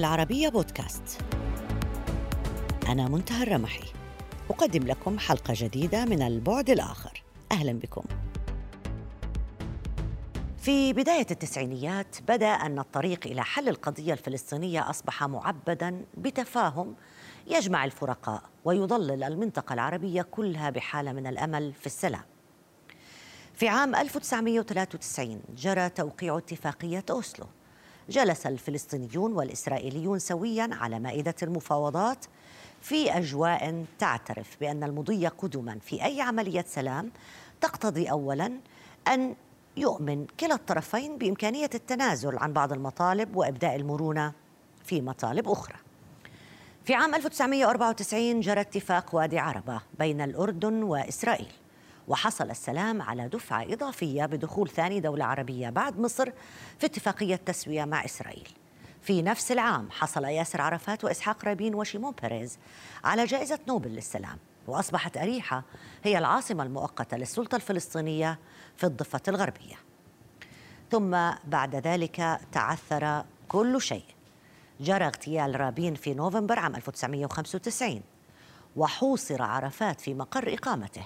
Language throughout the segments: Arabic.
العربية بودكاست. أنا منتهى الرمحي. أقدم لكم حلقة جديدة من البعد الآخر. أهلا بكم. في بداية التسعينيات بدأ أن الطريق إلى حل القضية الفلسطينية أصبح معبدا بتفاهم يجمع الفرقاء ويظلل المنطقة العربية كلها بحالة من الأمل في السلام. في عام 1993 جرى توقيع اتفاقية أوسلو. جلس الفلسطينيون والإسرائيليون سويا على مائدة المفاوضات في أجواء تعترف بأن المضي قدما في أي عملية سلام تقتضي أولا أن يؤمن كلا الطرفين بإمكانية التنازل عن بعض المطالب وإبداء المرونة في مطالب أخرى. في عام 1994 جرى اتفاق وادي عربة بين الأردن وإسرائيل. وحصل السلام على دفعة إضافية بدخول ثاني دولة عربية بعد مصر في اتفاقية تسوية مع إسرائيل. في نفس العام حصل ياسر عرفات وإسحاق رابين وشيمون بيريز على جائزة نوبل للسلام وأصبحت أريحة هي العاصمة المؤقتة للسلطة الفلسطينية في الضفة الغربية. ثم بعد ذلك تعثر كل شيء. جرى اغتيال رابين في نوفمبر عام 1995 وحوصر عرفات في مقر إقامته.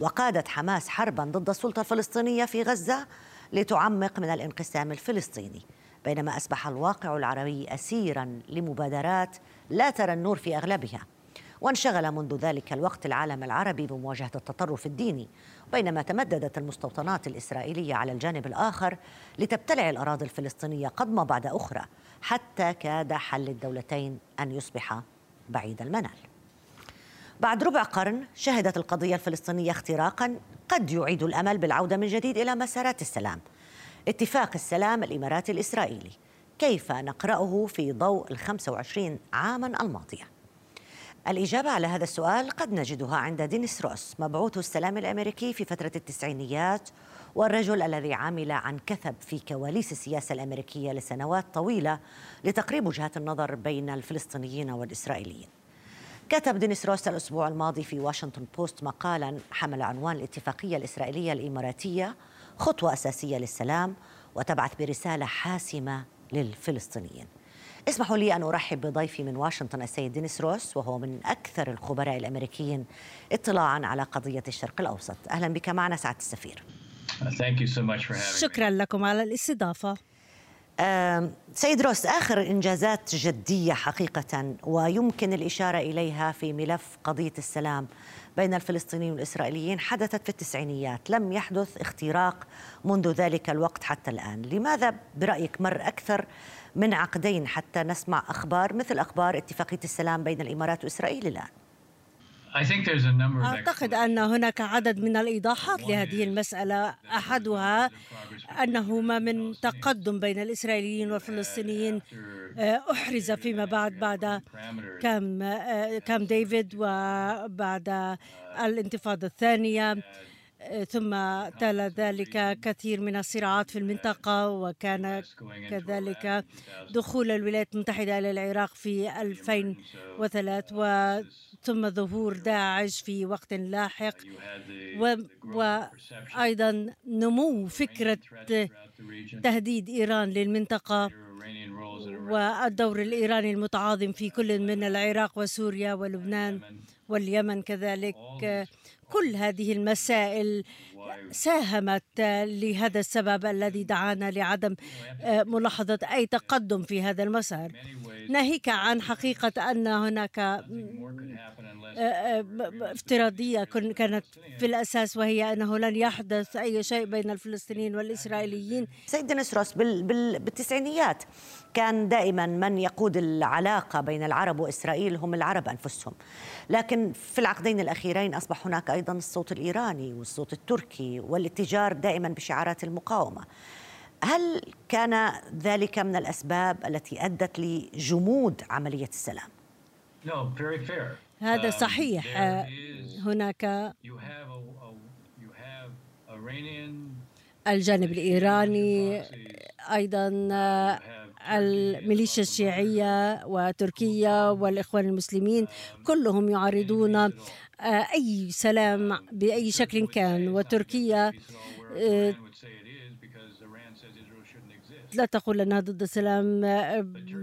وقادت حماس حربا ضد السلطة الفلسطينية في غزة لتعمق من الانقسام الفلسطيني بينما أصبح الواقع العربي أسيرا لمبادرات لا ترى النور في أغلبها. وانشغل منذ ذلك الوقت العالم العربي بمواجهة التطرف الديني بينما تمددت المستوطنات الإسرائيلية على الجانب الآخر لتبتلع الأراضي الفلسطينية قدمة بعد أخرى حتى كاد حل الدولتين أن يصبح بعيد المنال. بعد ربع قرن شهدت القضية الفلسطينية اختراقا قد يعيد الأمل بالعودة من جديد إلى مسارات السلام. اتفاق السلام الإماراتي الإسرائيلي. كيف نقرأه في ضوء الخمسة وعشرين عاما الماضية؟ الإجابة على هذا السؤال قد نجدها عند دينيس روس مبعوث السلام الأمريكي في فترة التسعينيات والرجل الذي عمل عن كثب في كواليس السياسة الأمريكية لسنوات طويلة لتقريب وجهات النظر بين الفلسطينيين والإسرائيليين. كتب دينيس روس الأسبوع الماضي في واشنطن بوست مقالا حمل عنوان الاتفاقية الإسرائيلية الإماراتية خطوة أساسية للسلام وتبعث برسالة حاسمة للفلسطينيين. اسمحوا لي أن أرحب بضيفي من واشنطن السيد دينيس روس وهو من أكثر الخبراء الأمريكيين اطلاعا على قضية الشرق الأوسط. أهلا بك معنا سعادة السفير. شكرا لكم على الاستضافة. سيد روس آخر إنجازات جدية حقيقة ويمكن الإشارة إليها في ملف قضية السلام بين الفلسطينيين والإسرائيليين حدثت في التسعينيات. لم يحدث اختراق منذ ذلك الوقت حتى الآن. لماذا برأيك مر أكثر من عقدين حتى نسمع أخبار مثل أخبار اتفاقية السلام بين الإمارات وإسرائيل الآن؟ أعتقد أن هناك عدد من الإيضاحات لهذه المسألة. أحدها أنه ما من تقدم بين الإسرائيليين والفلسطينيين. آه، أحرز فيما بعد بعد كام كام ديفيد وبعد الانتفاضة الثانية. ثم تلا ذلك كثير من الصراعات في المنطقة وكان كذلك دخول الولايات المتحدة إلى العراق في 2003 ثم ظهور داعش في وقت لاحق وأيضا نمو فكرة تهديد إيران للمنطقة والدور الإيراني المتعاظم في كل من العراق وسوريا ولبنان واليمن كذلك. كل هذه المسائل ساهمت لهذا السبب الذي دعانا لعدم آه، ملاحظة أي تقدم في هذا المسار. ناهيك عن حقيقة أن هناك آه، آه، افتراضية كانت في الأساس وهي أنه لن يحدث أي شيء بين الفلسطينيين والإسرائيليين. سيد نسروس بالتسعينيات كان دائما من يقود العلاقة بين العرب وإسرائيل هم العرب أنفسهم. لكن في العقدين الأخيرين أصبح هناك أيضا الصوت الإيراني والصوت التركي. والاتجار دائما بشعارات المقاومة. هل كان ذلك من الأسباب التي أدت لجمود عملية السلام؟ هذا um, صحيح. هناك الجانب الإيراني أيضا الميليشيا الشيعية وتركيا والإخوان المسلمين كلهم يعارضون آه، أي سلام بأي شكل كان. وتركيا آه، لا تقول أنها ضد السلام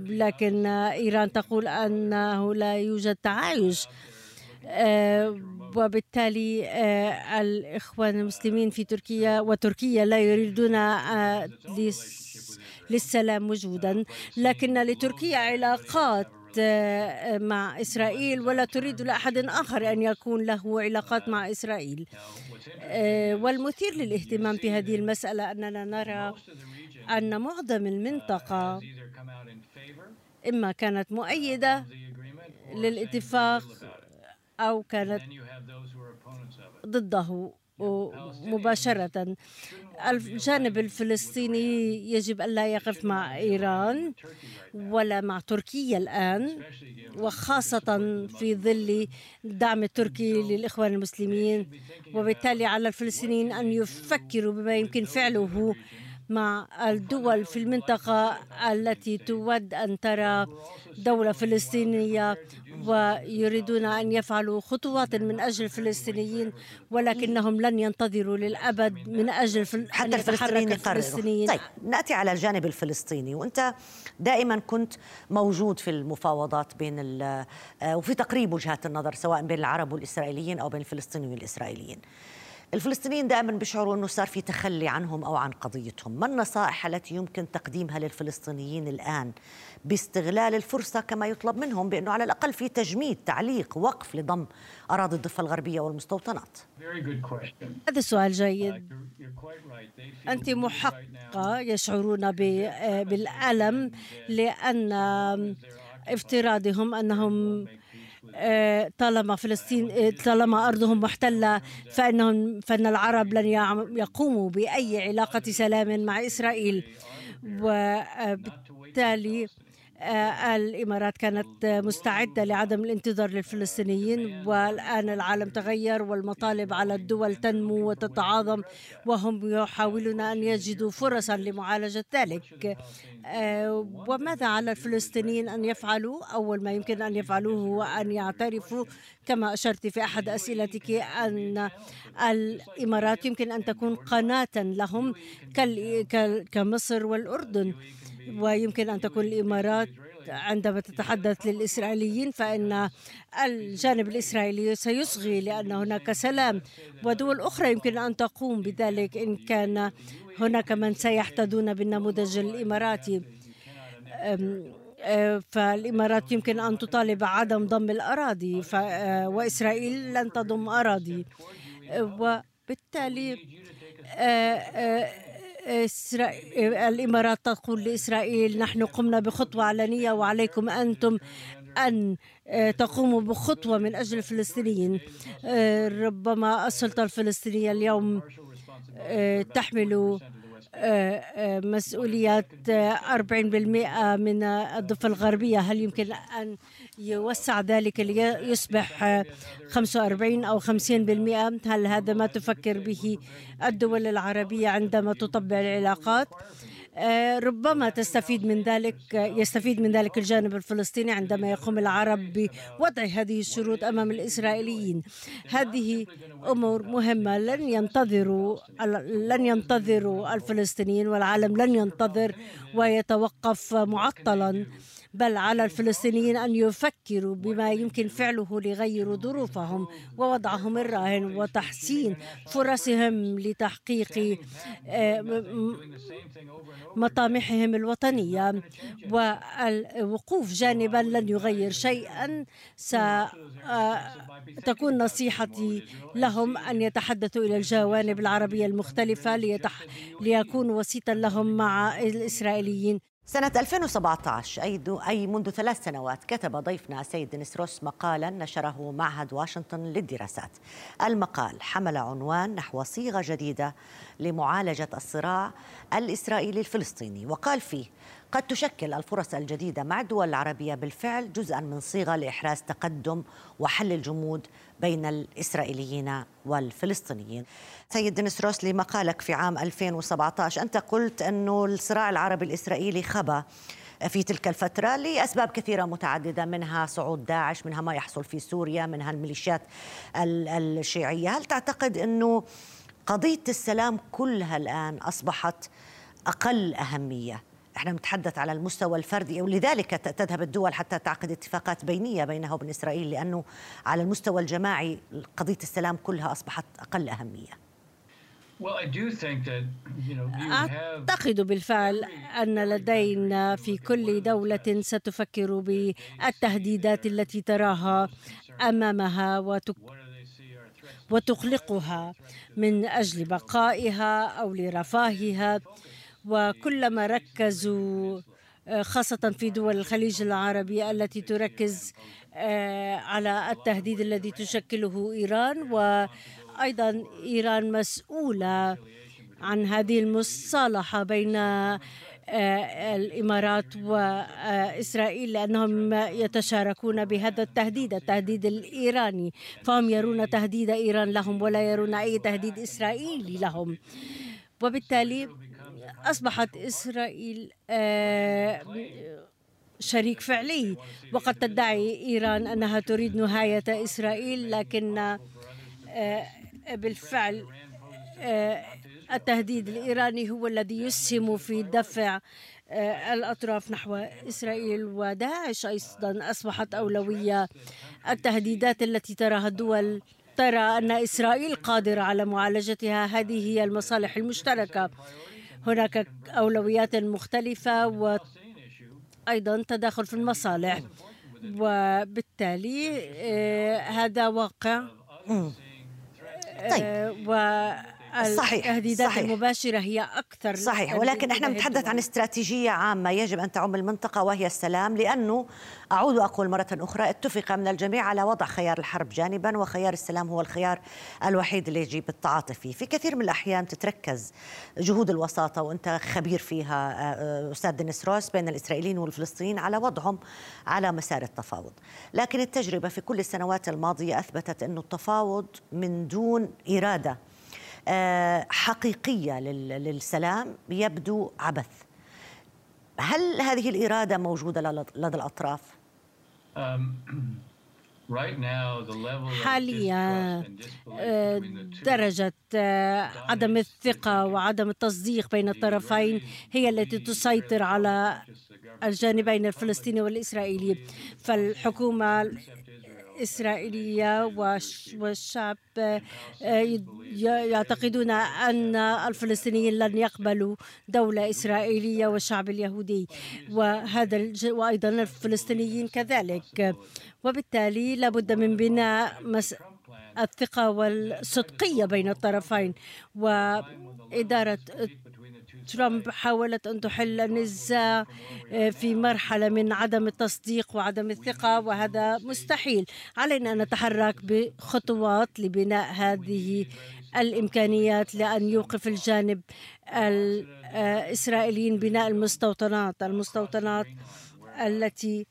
لكن إيران تقول أنه لا يوجد تعايش. وبالتالي الإخوان المسلمين في تركيا وتركيا لا يريدون للسلام وجودا. لكن لتركيا علاقات آه، مع إسرائيل ولا تريد لأحد آخر أن يكون له علاقات مع إسرائيل. آه، والمثير للاهتمام في هذه المسألة أننا نرى أن معظم المنطقة إما كانت مؤيدة للاتفاق أو كانت ضده. مباشرة الجانب الفلسطيني يجب أن لا يقف مع إيران ولا مع تركيا الآن وخاصة في ظل الدعم التركي للإخوان المسلمين وبالتالي على الفلسطينيين أن يفكروا بما يمكن فعله مع الدول في المنطقة التي تود أن ترى دولة فلسطينية ويريدون أن يفعلوا خطوات من أجل الفلسطينيين ولكنهم لن ينتظروا للأبد من أجل فل... حتى الفلسطينيين الفلسطينيين. طيب نأتي على الجانب الفلسطيني وأنت دائما كنت موجود في المفاوضات بين آه، وفي تقريب وجهات النظر سواء بين العرب والإسرائيليين أو بين الفلسطينيين والإسرائيليين. الفلسطينيين دائما بيشعروا إنه صار في تخلي عنهم أو عن قضيتهم، ما النصائح التي يمكن تقديمها للفلسطينيين الآن باستغلال الفرصة كما يطلب منهم بأنه على الأقل في تجميد، تعليق، وقف لضم أراضي الضفة الغربية والمستوطنات؟ هذا سؤال جيد. أنت محقه يشعرون بالألم لأن افتراضهم أنهم طالما فلسطين آه، طالما أرضهم محتلة فإنهم فإن العرب لن يقوموا بأي علاقة سلام مع إسرائيل. وبالتالي آه، الإمارات كانت مستعدة لعدم الانتظار للفلسطينيين والآن العالم تغير والمطالب على الدول تنمو وتتعاظم وهم يحاولون أن يجدوا فرصا لمعالجة ذلك. آه، وماذا على الفلسطينيين أن يفعلوا؟ أول ما يمكن أن يفعلوه هو أن يعترفوا كما أشرت في أحد أسئلتك أن الإمارات يمكن أن تكون قناة لهم كمصر والأردن. ويمكن أن تكون الإمارات عندما تتحدث للإسرائيليين فإن الجانب الإسرائيلي سيصغي لأن هناك سلام ودول أخرى يمكن أن تقوم بذلك إن كان هناك من سيحتدون بالنموذج الإماراتي. فالإمارات يمكن أن تطالب عدم ضم الأراضي وإسرائيل لن تضم أراضي. وبالتالي الإمارات تقول لإسرائيل نحن قمنا بخطوة علنية وعليكم أنتم أن آه، تقوموا بخطوة من أجل الفلسطينيين. آه، ربما السلطة الفلسطينية اليوم آه، تحمل مسؤوليات 40% من الضفة الغربية هل يمكن أن يوسع ذلك ليصبح 45 أو 50% هل هذا ما تفكر به الدول العربية عندما تطبع العلاقات؟ آه، ربما تستفيد من ذلك يستفيد من ذلك الجانب الفلسطيني عندما يقوم العرب بوضع هذه الشروط أمام الإسرائيليين. هذه أمور مهمة لن ينتظروا لن ينتظروا الفلسطينيين والعالم لن ينتظر ويتوقف معطلا. بل على الفلسطينيين أن يفكروا بما يمكن فعله ليغيروا ظروفهم ووضعهم الراهن وتحسين فرصهم لتحقيق آه، مطامحهم الوطنية والوقوف جانبا لن يغير شيئا ستكون آه، نصيحتي لهم أن يتحدثوا إلى الجوانب العربية المختلفة. ليكونوا وسيطا لهم مع الإسرائيليين سنة 2017 أي, أي منذ ثلاث سنوات كتب ضيفنا سيد نسروس مقالا نشره معهد واشنطن للدراسات. المقال حمل عنوان نحو صيغة جديدة لمعالجة الصراع الإسرائيلي الفلسطيني وقال فيه قد تشكل الفرص الجديدة مع الدول العربية بالفعل جزءا من صيغة لإحراز تقدم وحل الجمود بين الإسرائيليين والفلسطينيين. سيد دينيس روسلي مقالك في عام 2017 أنت قلت أنه الصراع العربي الإسرائيلي خبى في تلك الفترة لأسباب كثيرة متعددة منها صعود داعش منها ما يحصل في سوريا منها الميليشيات الشيعية. هل تعتقد أنه قضية السلام كلها الآن أصبحت أقل أهمية؟ إحنا نتحدث على المستوى الفردي ولذلك تذهب الدول حتى تعقد اتفاقات بينية بينها وبين إسرائيل لأنه على المستوى الجماعي قضية السلام كلها أصبحت أقل أهمية. أعتقد بالفعل أن لدينا في كل دولة ستفكر بالتهديدات التي تراها أمامها وتقلقها من أجل بقائها أو لرفاهها وكلما ركزوا خاصة في دول الخليج العربي التي تركز آه، على التهديد الذي تشكله إيران وأيضا إيران مسؤولة عن هذه المصالحة بين آه، الإمارات وإسرائيل لأنهم يتشاركون بهذا التهديد التهديد الإيراني. فهم يرون تهديد إيران لهم ولا يرون أي تهديد إسرائيلي لهم. وبالتالي أصبحت إسرائيل آه، شريك فعلي. وقد تدعي إيران أنها تريد نهاية إسرائيل لكن آه، بالفعل آه، التهديد الإيراني هو الذي يسهم في دفع الأطراف نحو إسرائيل. وداعش أيضا أصبحت أولوية. التهديدات التي تراها الدول ترى أن إسرائيل قادرة على معالجتها. هذه هي المصالح المشتركة. هناك أولويات مختلفة وأيضا تداخل في المصالح. وبالتالي آه، هذا واقع. طيب. صحيح التهديدات صحيح. المباشرة هي أكثر صحيح ولكن إحنا نتحدث عن استراتيجية عامة يجب أن تعم المنطقة وهي السلام لأنه أعود وأقول مرة أخرى اتفق من الجميع على وضع خيار الحرب جانبا وخيار السلام هو الخيار الوحيد اللي يجيب التعاطي فيه في كثير من الأحيان تتركز جهود الوساطة وأنت خبير فيها آه، آه، أستاذ دينيس روس بين الإسرائيليين والفلسطينيين على وضعهم على مسار التفاوض لكن التجربة في كل السنوات الماضية أثبتت أن التفاوض من دون إرادة حقيقية للسلام يبدو عبث. هل هذه الإرادة موجودة لدى الأطراف؟ um, حاليا آه، درجة آه، عدم الثقة وعدم التصديق بين الطرفين هي التي تسيطر على الجانبين الفلسطيني والإسرائيلي فالحكومة الإسرائيلية والشعب آه، يعتقدون أن الفلسطينيين لن يقبلوا دولة إسرائيلية والشعب اليهودي وهذا وأيضا الفلسطينيين كذلك. وبالتالي لابد من بناء الثقة والصدقية بين الطرفين وإدارة ترامب حاولت أن تحل النزاع آه، في مرحلة من عدم التصديق وعدم الثقة وهذا مستحيل. علينا أن نتحرك بخطوات لبناء هذه الإمكانيات لأن يوقف الجانب الإسرائيليين بناء المستوطنات المستوطنات التي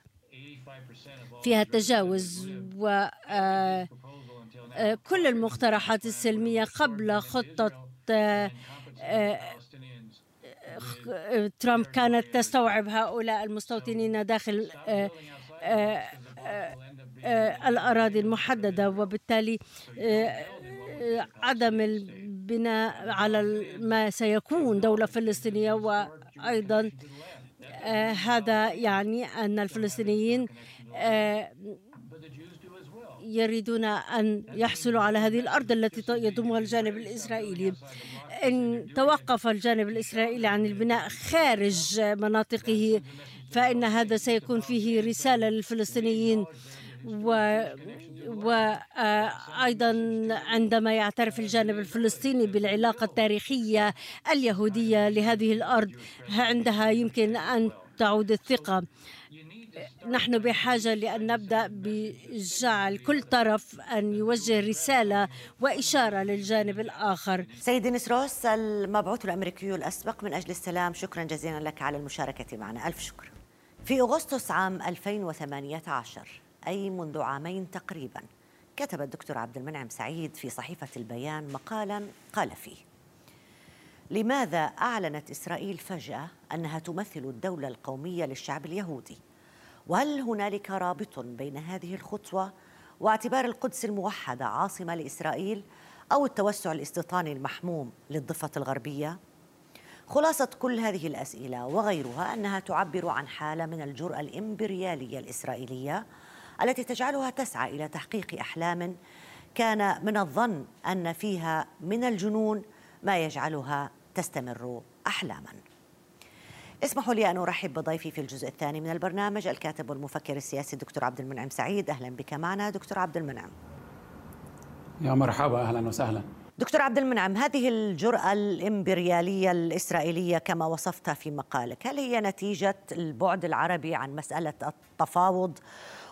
فيها تجاوز و آه، آه، كل المقترحات السلمية قبل خطة ترامب كانت تستوعب هؤلاء المستوطنين داخل آه، آه، آه، الأراضي المحددة وبالتالي عدم البناء على ما سيكون دولة فلسطينية وأيضا هذا يعني أن الفلسطينيين يريدون أن يحصلوا على هذه الأرض التي يضمها الجانب الإسرائيلي. إن توقف الجانب الإسرائيلي عن البناء خارج مناطقه فإن هذا سيكون فيه رسالة للفلسطينيين و وأيضا عندما يعترف الجانب الفلسطيني بالعلاقة التاريخية اليهودية لهذه الأرض عندها يمكن أن تعود الثقة. نحن بحاجة لأن نبدأ بجعل كل طرف أن يوجه رسالة وإشارة للجانب الآخر. سيدي نسروس المبعوث الأمريكي الأسبق من أجل السلام شكرا جزيلا لك على المشاركة معنا. ألف شكر. في أغسطس عام 2018 أي منذ عامين تقريبا كتب الدكتور عبد المنعم سعيد في صحيفة البيان مقالا قال فيه لماذا أعلنت إسرائيل فجأة أنها تمثل الدولة القومية للشعب اليهودي؟ وهل هنالك رابط بين هذه الخطوة واعتبار القدس الموحده عاصمة لإسرائيل أو التوسع الاستيطاني المحموم للضفة الغربية؟ خلاصة كل هذه الأسئلة وغيرها أنها تعبر عن حالة من الجرأة الإمبريالية الإسرائيلية التي تجعلها تسعى إلى تحقيق أحلام كان من الظن أن فيها من الجنون ما يجعلها تستمر أحلاما. اسمحوا لي أن أرحب بضيفي في الجزء الثاني من البرنامج الكاتب والمفكر السياسي الدكتور عبد المنعم سعيد. أهلا بك معنا دكتور عبد المنعم. يا مرحبا أهلا وسهلا. دكتور عبد المنعم هذه الجرأة الإمبريالية الإسرائيلية كما وصفتها في مقالك هل هي نتيجة البعد العربي عن مسألة التفاوض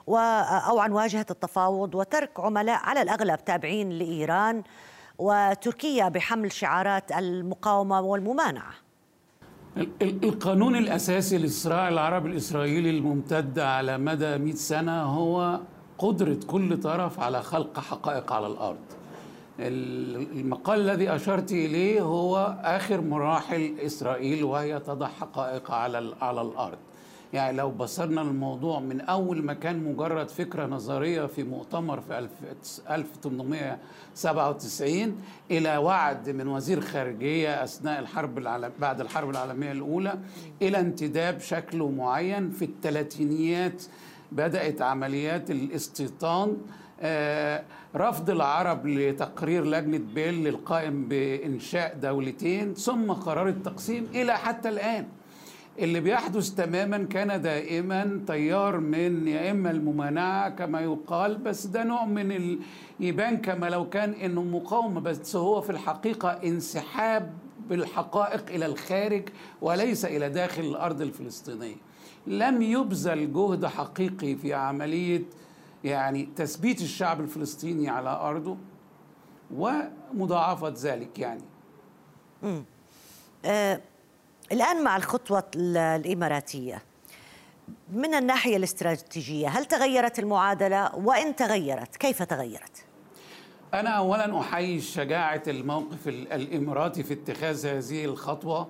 و أو عن واجهة التفاوض وترك عملاء على الأغلب تابعين لإيران وتركيا بحمل شعارات المقاومة والممانعة؟ القانون الأساسي للصراع العربي الإسرائيلي الممتد على مدى 100 سنة هو قدرة كل طرف على خلق حقائق على الأرض. المقال الذي أشرت إليه هو آخر مراحل إسرائيل وهي تضع حقائق على على الأرض. يعني لو بصرنا الموضوع من أول ما كان مجرد فكرة نظرية في مؤتمر في 1897 إلى وعد من وزير خارجية أثناء الحرب العالم بعد الحرب العالمية الأولى إلى انتداب شكله معين في الثلاثينيات بدأت عمليات الاستيطان آه رفض العرب لتقرير لجنة بيل القائم بإنشاء دولتين ثم قرار التقسيم إلى حتى الآن. اللي بيحدث تماما كان دائما تيار من يا إما الممانعة كما يقال بس ده نوع من ال... يبان كما لو كان إنه مقاومة بس هو في الحقيقة انسحاب بالحقائق إلى الخارج وليس إلى داخل الأرض الفلسطينية. لم يبذل جهد حقيقي في عملية يعني تثبيت الشعب الفلسطيني على أرضه ومضاعفة ذلك يعني. الآن مع الخطوة الإماراتية. من الناحية الاستراتيجية هل تغيرت المعادلة؟ وإن تغيرت كيف تغيرت؟ أنا أولا أحيي شجاعة الموقف الإماراتي في اتخاذ هذه الخطوة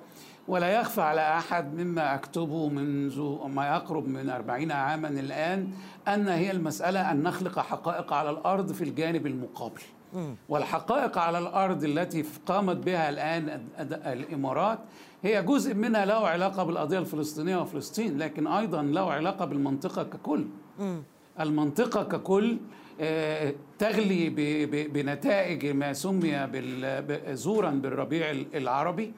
ولا يخفى على أحد مما أكتبه منذ ما يقرب من أربعين عاما الآن أن هي المسألة أن نخلق حقائق على الأرض في الجانب المقابل. والحقائق على الأرض التي قامت بها الآن الإمارات هي جزء منها له علاقة بالقضية الفلسطينية وفلسطين لكن أيضا له علاقة بالمنطقة ككل. المنطقة ككل تغلي بنتائج ما سمي زورا بالربيع العربي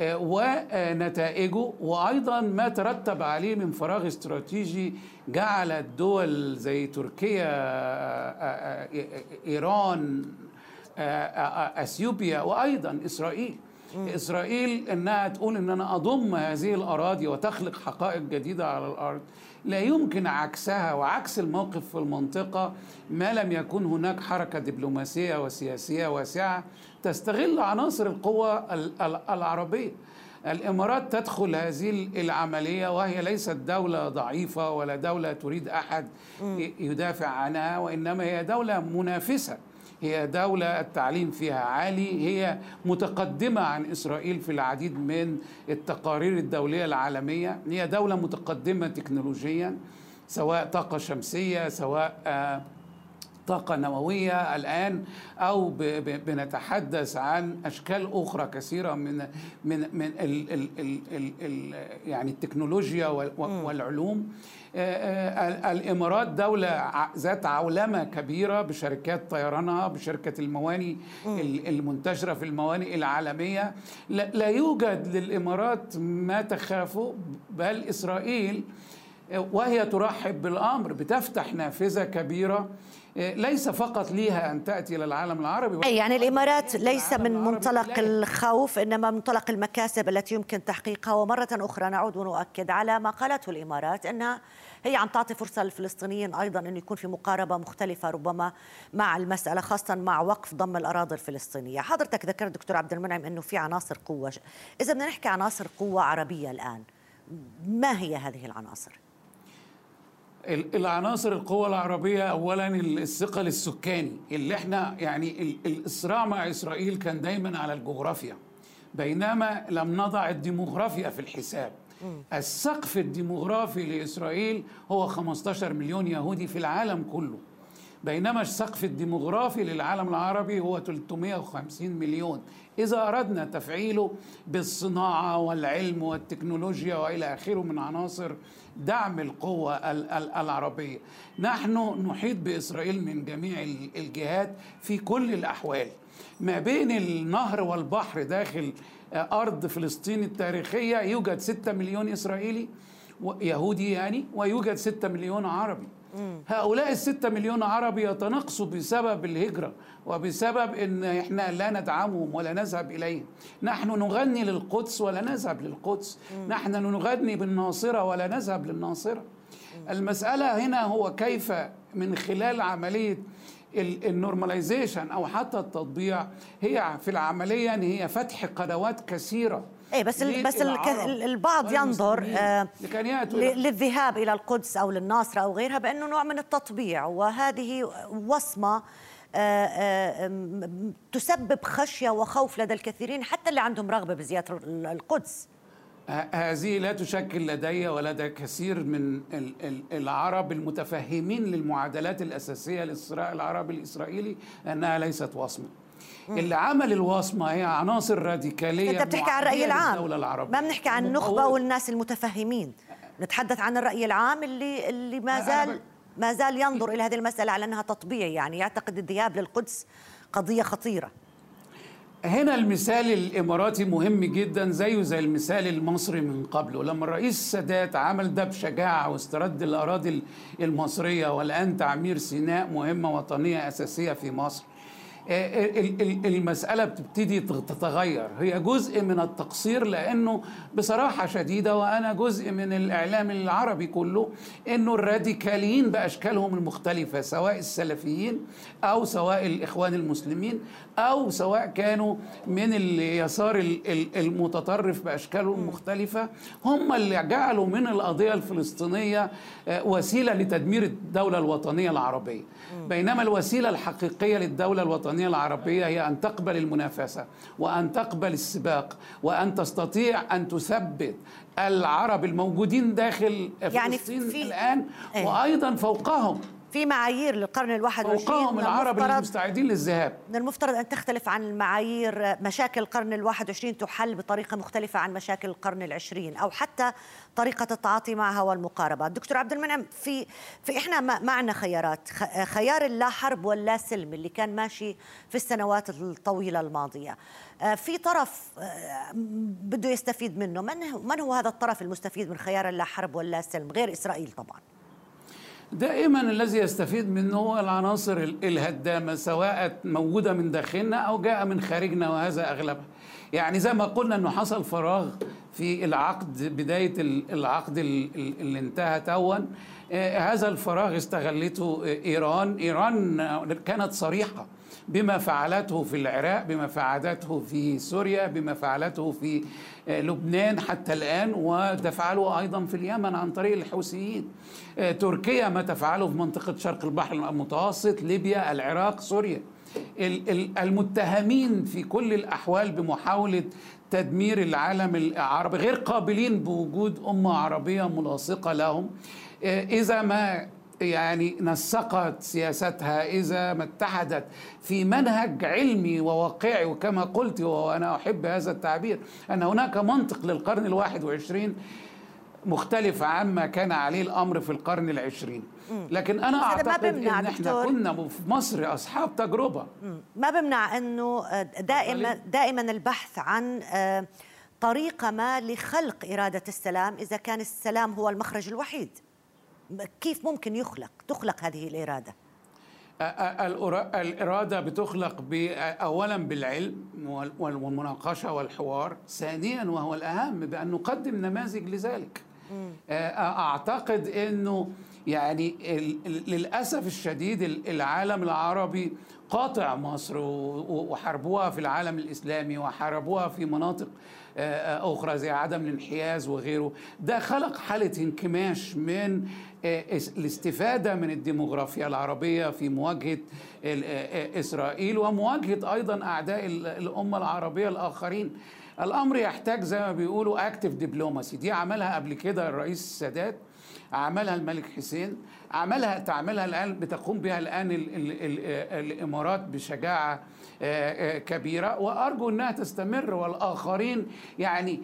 ونتائجه وأيضا ما ترتب عليه من فراغ استراتيجي جعل الدول زي تركيا إيران إثيوبيا وأيضا إسرائيل إسرائيل إنها تقول إن أنا أضم هذه الأراضي وتخلق حقائق جديدة على الأرض. لا يمكن عكسها وعكس الموقف في المنطقة ما لم يكن هناك حركة دبلوماسية وسياسية واسعة تستغل عناصر القوى العربية. الإمارات تدخل هذه العملية وهي ليست دولة ضعيفة ولا دولة تريد أحد يدافع عنها وإنما هي دولة منافسة. هي دولة التعليم فيها عالي هي متقدمة عن إسرائيل في العديد من التقارير الدولية العالمية. هي دولة متقدمة تكنولوجيا سواء طاقة شمسية سواء آه طاقة نووية الآن أو بنتحدث عن أشكال أخرى كثيرة من من من ال ال ال ال ال يعني التكنولوجيا والعلوم. الإمارات دولة ذات عولمه كبيرة بشركات طيرانها بشركة المواني المنتشرة في الموانئ العالمية. لا يوجد للإمارات ما تخافه بل إسرائيل وهي ترحب بالأمر بتفتح نافذة كبيرة ليس فقط ليها أن تأتي إلى العالم العربي. أي يعني الإمارات ليس من منطلق الخوف إنما منطلق المكاسب التي يمكن تحقيقها. ومرة أخرى نعود ونؤكد على ما قالته الإمارات انها هي عم تعطي فرصة للفلسطينيين أيضا انه يكون في مقاربة مختلفة ربما مع المسألة خاصه مع وقف ضم الأراضي الفلسطينية، حضرتك ذكرت دكتور عبد المنعم إنه في عناصر قوة، إذا بدنا نحكي عناصر قوة عربية الآن ما هي هذه العناصر؟ العناصر القوة العربية أولا الثقل السكاني اللي إحنا يعني الصراع مع إسرائيل كان دايما على الجغرافيا. بينما لم نضع الديموغرافيا في الحساب. السقف الديموغرافي لإسرائيل هو 15 مليون يهودي في العالم كله. بينما السقف الديموغرافي للعالم العربي هو 350 مليون. إذا أردنا تفعيله بالصناعة والعلم والتكنولوجيا وإلى آخره من عناصر دعم القوة العربية. نحن نحيط بإسرائيل من جميع الجهات في كل الأحوال. ما بين النهر والبحر داخل أرض فلسطين التاريخية يوجد 6 مليون إسرائيلي يهودي يعني ويوجد 6 مليون عربي. هؤلاء الستة مليون عربي يتناقصوا بسبب الهجرة وبسبب إن إحنا لا ندعمهم ولا نذهب إليهم. نحن نغني للقدس ولا نذهب للقدس. نحن نغني بالناصرة ولا نذهب للناصرة. المسألة هنا هو كيف من خلال عملية النورماليزيشن أو حتى التطبيع هي في العملية إن هي فتح قنوات كثيرة إيه بس بس البعض ينظر آه للذهاب إلى القدس أو للناصره أو غيرها بأنه نوع من التطبيع وهذه وصمة آه، آه، تسبب خشية وخوف لدى الكثيرين حتى اللي عندهم رغبة بزياره القدس. هذه لا تشكل لدي ولدى كثير من العرب المتفهمين للمعادلات الأساسية للصراع العربي الاسرائيلي أنها ليست وصمة. اللي عمل الوصمة هي عناصر راديكالية أنت بتحكي عن الرأي العام. ما بنحكي عن النخبة والناس المتفهمين. نتحدث عن الرأي العام اللي اللي ما زال ما زال ينظر إلى هذه المسألة على أنها تطبيع. يعني يعتقد الذهاب للقدس قضية خطيرة. هنا المثال الإماراتي مهم جدا زيه زي المثال المصري من قبله. لما الرئيس السادات عمل ده بشجاعه واسترد الأراضي المصرية والآن تعمير سيناء مهمة وطنية أساسية في مصر. المسألة بتبتدي تتغير. هي جزء من التقصير لأنه بصراحة شديدة وأنا جزء من الإعلام العربي كله أنه الراديكاليين بأشكالهم المختلفة سواء السلفيين أو سواء الإخوان المسلمين أو سواء كانوا من اليسار المتطرف بأشكالهم المختلفة هم اللي جعلوا من القضية الفلسطينية وسيلة لتدمير الدولة الوطنية العربية. بينما الوسيلة الحقيقية للدولة الوطنية العربية هي أن تقبل المنافسة وأن تقبل السباق وأن تستطيع أن تثبت العرب الموجودين داخل يعني فلسطين في الآن إيه؟ وأيضا فوقهم في معايير للقرن الواحد والعشرين فوقهم العرب المستعدين للذهاب. من المفترض أن تختلف عن المعايير مشاكل القرن الواحد والعشرين تحل بطريقة مختلفة عن مشاكل القرن العشرين أو حتى طريقة التعاطي معها والمقاربة. دكتور عبد المنعم في, في إحنا معنا خيارات خيار اللا حرب واللا سلم اللي كان ماشي في السنوات الطويلة الماضية. آه، في طرف آه، بده يستفيد منه. من من هو هذا الطرف المستفيد من خيار اللا حرب واللا سلم؟ غير إسرائيل طبعاً. دائما الذي يستفيد منه هو العناصر الهدامة سواء موجودة من داخلنا أو جاء من خارجنا وهذا أغلبها. يعني زي ما قلنا إنه حصل فراغ في العقد بداية العقد اللي انتهى توا آه، هذا الفراغ استغلته إيران. إيران كانت صريحة. بما فعلته في العراق بما فعلته في سوريا بما فعلته في آه، لبنان حتى الآن وتفعله أيضا في اليمن عن طريق الحوثيين. آه، تركيا ما تفعله في منطقة شرق البحر المتوسط ليبيا العراق سوريا. المتهمين في كل الأحوال بمحاولة تدمير العالم العربي غير قابلين بوجود أمة عربية ملاصقة لهم. آه، إذا ما يعني نسقت سياستها إذا ما اتحدت في منهج علمي وواقعي وكما قلت وأنا أحب هذا التعبير أن هناك منطق للقرن الواحد وعشرين مختلف عما كان عليه الأمر في القرن العشرين. لكن أنا أعتقد أن إحنا كنا في مصر أصحاب تجربة. ما بمنع أنه دائما دائما البحث عن آه، طريقة ما لخلق إرادة السلام إذا كان السلام هو المخرج الوحيد. كيف ممكن يخلق؟ تخلق هذه الإرادة. الإرادة بتخلق أولا بالعلم والمناقشة والحوار ثانيا وهو الأهم بأن نقدم نماذج لذلك. أعتقد أنه يعني للأسف الشديد العالم العربي قاطع مصر وحاربوها في العالم الإسلامي وحاربوها في مناطق أخرى زي عدم الانحياز وغيره. ده خلق حالة انكماش من الاستفادة من الديموغرافيا العربية في مواجهة إسرائيل ومواجهة أيضا أعداء الأمة العربية الآخرين. الأمر يحتاج زي ما بيقولوا أكتف دبلوماسي دي عملها قبل كده الرئيس السادات عملها الملك حسين عملها تعملها الآن بتقوم بها الآن ال ال ال الإمارات بشجاعة كبيرة. وأرجو أنها تستمر والآخرين يعني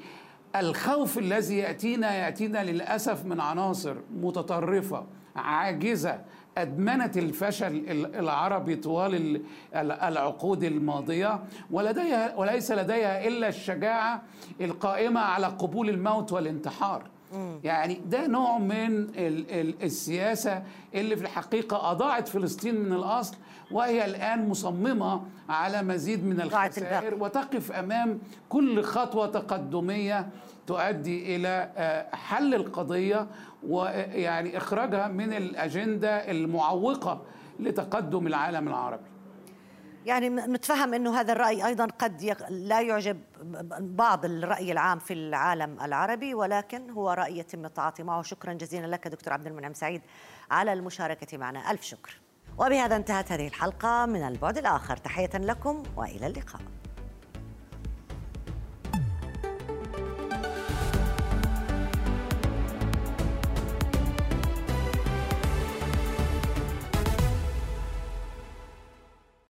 الخوف الذي يأتينا يأتينا للأسف من عناصر متطرفة عاجزة أدمنت الفشل العربي طوال العقود الماضية. ولديها وليس لديها إلا الشجاعة القائمة على قبول الموت والانتحار. يعني ده نوع من السياسة اللي في الحقيقة أضاعت فلسطين من الأصل وهي الآن مصممة على مزيد من الخسائر وتقف أمام كل خطوة تقدمية تؤدي إلى حل القضية ويعني إخراجها من الأجندة المعوقة لتقدم العالم العربي. يعني نتفهم إنه هذا الرأي أيضا قد لا يعجب بعض الرأي العام في العالم العربي ولكن هو رأي يتم التعاطي معه. شكرا جزيلا لك دكتور عبد المنعم سعيد على المشاركة معنا. ألف شكر. وبهذا انتهت هذه الحلقة من البعد الآخر. تحية لكم وإلى اللقاء.